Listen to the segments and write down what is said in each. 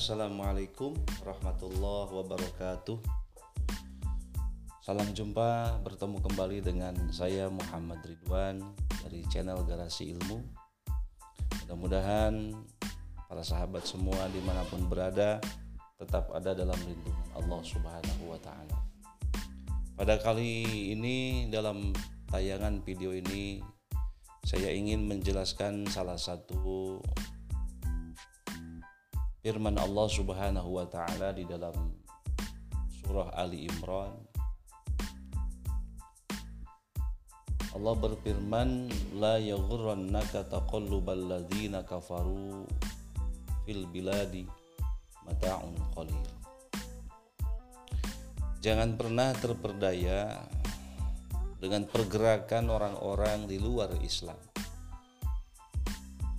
Assalamualaikum warahmatullahi wabarakatuh Salam jumpa bertemu kembali dengan saya Muhammad Ridwan dari channel Garasi Ilmu Mudah-mudahan para sahabat semua di mana pun berada tetap ada dalam lindungan Allah Subhanahu wa Ta'ala. Pada kali ini, dalam tayangan video ini, saya ingin menjelaskan salah satu firman Allah Subhanahu wa taala di dalam surah Ali Imran. Allah berfirman la yaghurrannaka taqallubal ladzina kafaru fil biladi mata'un qalil. Jangan pernah terperdaya dengan pergerakan orang-orang di luar Islam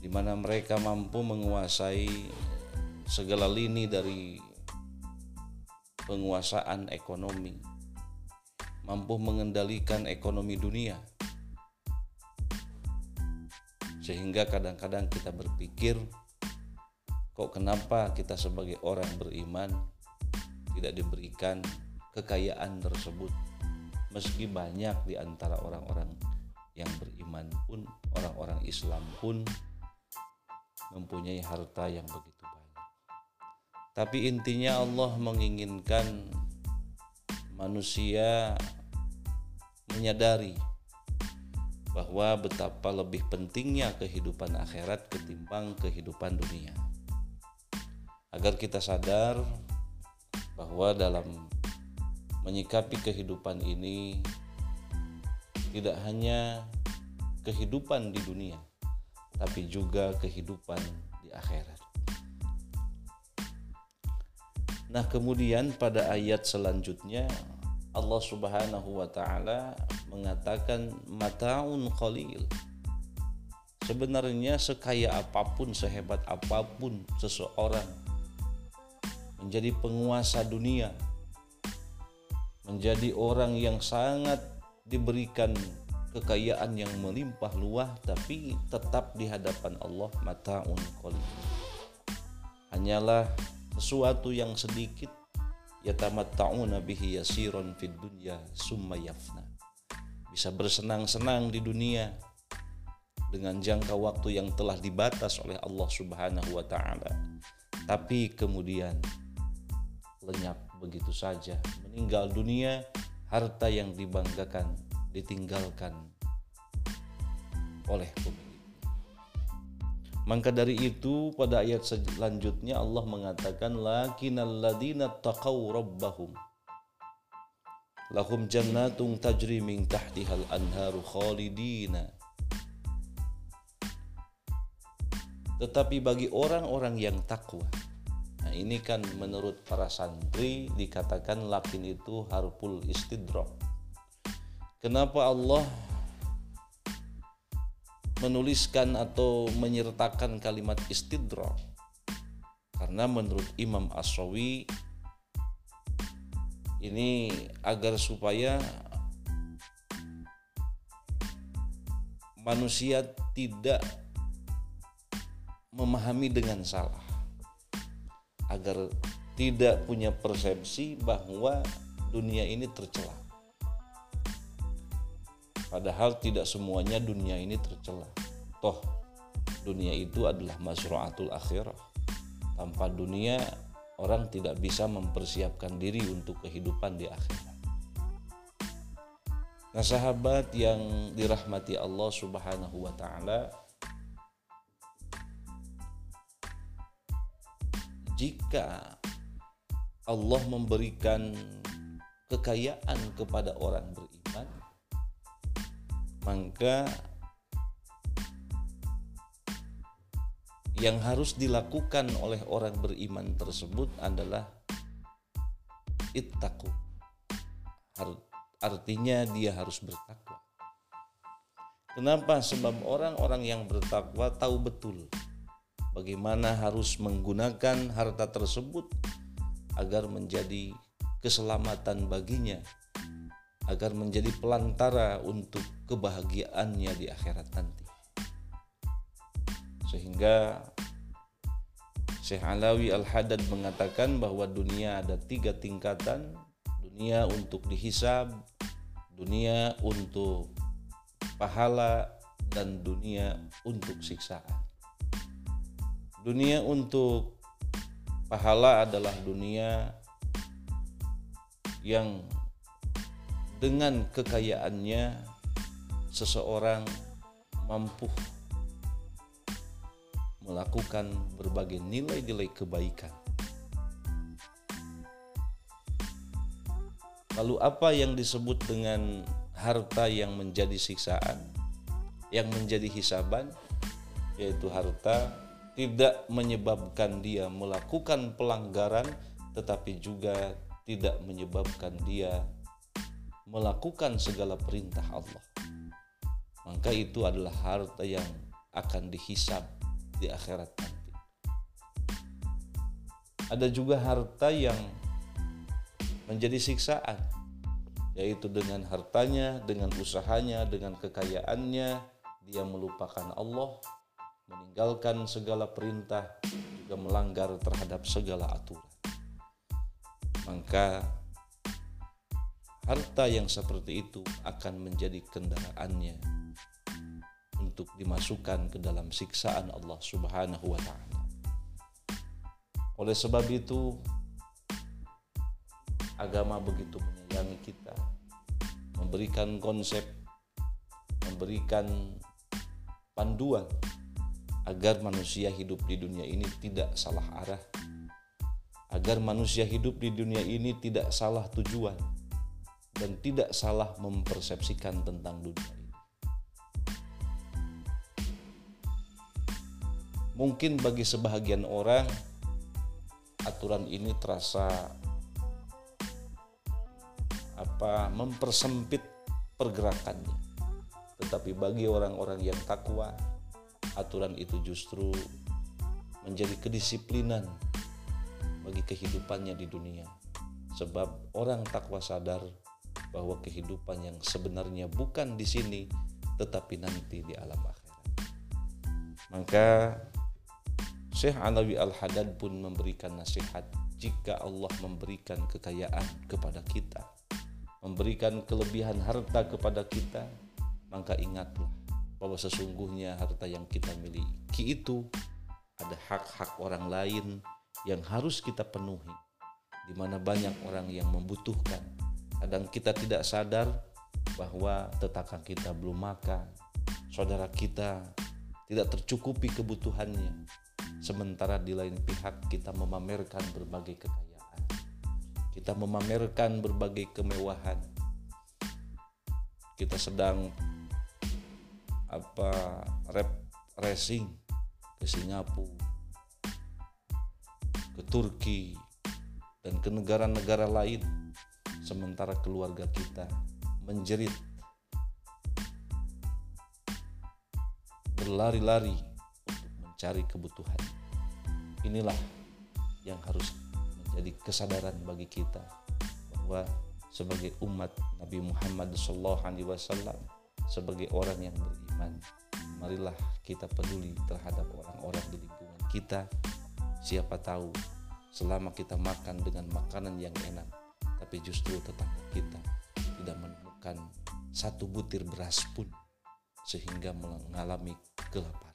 di mana mereka mampu menguasai segala lini dari penguasaan ekonomi, mampu mengendalikan ekonomi dunia, sehingga kadang-kadang kita berpikir, kok kenapa kita sebagai orang beriman tidak diberikan kekayaan tersebut, meski banyak di antara orang-orang yang beriman pun, orang-orang Islam pun mempunyai harta yang begitu tapi intinya Allah menginginkan manusia menyadari bahwa betapa lebih pentingnya kehidupan akhirat ketimbang kehidupan dunia. Agar kita sadar bahwa dalam menyikapi kehidupan ini tidak hanya kehidupan di dunia, tapi juga kehidupan di akhirat. Nah, kemudian pada ayat selanjutnya Allah Subhanahu wa taala mengatakan mataun qalil. Sebenarnya sekaya apa pun, sehebat apa pun seseorang menjadi penguasa dunia, menjadi orang yang sangat diberikan kekayaan yang melimpah luah tapi tetap di hadapan Allah mataun qalil. Hanyalah sesuatu yang sedikit yatamatta'una bihi yasiron fid dunya summa yafna. Bisa bersenang-senang di dunia dengan jangka waktu yang telah dibatas oleh Allah Subhanahu wa taala. Tapi kemudian lenyap begitu saja. Meninggal dunia harta yang dibanggakan ditinggalkan oleh pemilik maka dari itu pada ayat selanjutnya Allah mengatakan lakinnal ladina taqaw rabbahum. Lahum jannatun tajri min tahtihal anharu khalidina. Tetapi bagi orang-orang yang takwa nah ini kan menurut para santri dikatakan lakin itu harful istidrak kenapa Allah menuliskan atau menyertakan kalimat istidrak. Karena menurut Imam Aswawi ini agar supaya manusia tidak memahami dengan salah. Agar tidak punya persepsi bahwa dunia ini tercela Padahal tidak semuanya dunia ini tercela. Toh dunia itu adalah masru'atul akhirah. Tanpa dunia orang tidak bisa mempersiapkan diri untuk kehidupan di akhirat. Nah, sahabat yang dirahmati Allah Subhanahu wa taala, jika Allah memberikan kekayaan kepada orang beriman, maka yang harus dilakukan oleh orang beriman tersebut adalah ittaqu. Artinya dia harus bertakwa. Kenapa? Sebab orang-orang yang bertakwa tahu betul bagaimana harus menggunakan harta tersebut agar menjadi keselamatan baginya agar menjadi pelantara untuk kebahagiaannya di akhirat nanti. Sehingga Syekh Alawi Al-Haddad mengatakan bahwa dunia ada tiga tingkatan dunia untuk dihisab dunia untuk pahala dan dunia untuk siksaan dunia untuk pahala adalah dunia yang dengan kekayaannya seseorang mampu melakukan berbagai nilai-nilai kebaikan. Lalu apa yang disebut dengan harta yang menjadi siksaan, yang menjadi hisaban, yaitu harta tidak menyebabkan dia melakukan pelanggaran tetapi juga tidak menyebabkan dia melakukan segala perintah Allah. Maka itu adalah harta yang akan dihisab di akhirat nanti. Ada juga harta yang menjadi siksaan, yaitu dengan hartanya, dengan usahanya, dengan kekayaannya, dia melupakan Allah, meninggalkan segala perintah, juga melanggar terhadap segala aturan. Maka harta yang seperti itu akan menjadi kendaraannya untuk dimasukkan ke dalam siksaan Allah Subhanahu wa taala. Oleh sebab itu agama begitu menyayangi kita, memberikan konsep, memberikan panduan agar manusia hidup di dunia ini tidak salah arah, agar manusia hidup di dunia ini tidak salah tujuan, dan tidak salah mempersepsikan tentang dunia ini. Mungkin bagi sebahagian orang aturan ini terasa apa mempersempit pergerakannya. Tetapi bagi orang-orang yang takwa, aturan itu justru menjadi kedisiplinan bagi kehidupannya di dunia. Sebab orang takwa sadar bahwa kehidupan yang sebenarnya bukan di sini tetapi nanti di alam akhirat. Maka Syekh Alawi Al-Haddad pun memberikan nasihat jika Allah memberikan kekayaan kepada kita, memberikan kelebihan harta kepada kita, maka ingatlah bahwa sesungguhnya harta yang kita miliki itu ada hak-hak orang lain yang harus kita penuhi di mana banyak orang yang membutuhkan Kadang kita tidak sadar bahwa tetangga kita belum makan, saudara kita tidak tercukupi kebutuhannya. Sementara di lain pihak kita memamerkan berbagai kekayaan. Kita memamerkan berbagai kemewahan. Kita sedang apa rep racing ke Singapura, ke Turki dan ke negara-negara lain sementara keluarga kita menjerit berlari-lari untuk mencari kebutuhan. Inilah yang harus menjadi kesadaran bagi kita bahwa sebagai umat Nabi Muhammad SAW sebagai orang yang beriman marilah kita peduli terhadap orang-orang di lingkungan kita siapa tahu selama kita makan dengan makanan yang enak tapi justru tetangga kita tidak menemukan satu butir beras pun sehingga mengalami kelaparan.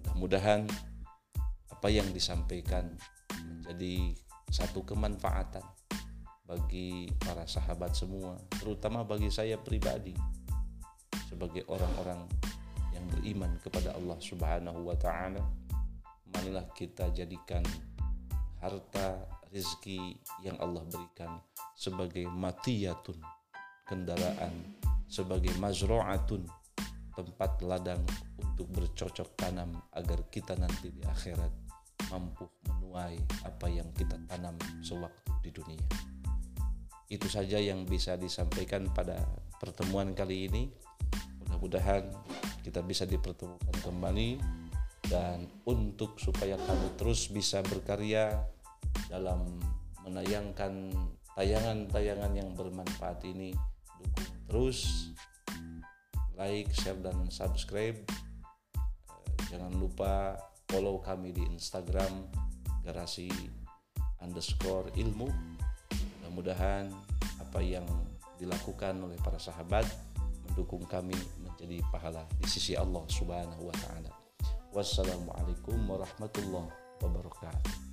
Mudah-mudahan apa yang disampaikan menjadi satu kemanfaatan bagi para sahabat semua, terutama bagi saya pribadi sebagai orang-orang yang beriman kepada Allah Subhanahu wa taala. Marilah kita jadikan harta rezeki yang Allah berikan sebagai matiyatun kendaraan sebagai mazro'atun tempat ladang untuk bercocok tanam agar kita nanti di akhirat mampu menuai apa yang kita tanam sewaktu di dunia. Itu saja yang bisa disampaikan pada pertemuan kali ini. Mudah-mudahan kita bisa dipertemukan kembali dan untuk supaya kami terus bisa berkarya dalam menayangkan tayangan-tayangan yang bermanfaat ini. Dukung terus like, share dan subscribe. Eh, jangan lupa follow kami di Instagram garasi underscore ilmu. Mudah-mudahan apa yang dilakukan oleh para sahabat mendukung kami menjadi pahala di sisi Allah subhanahu wa ta'ala. Wassalamualaikum warahmatullahi wabarakatuh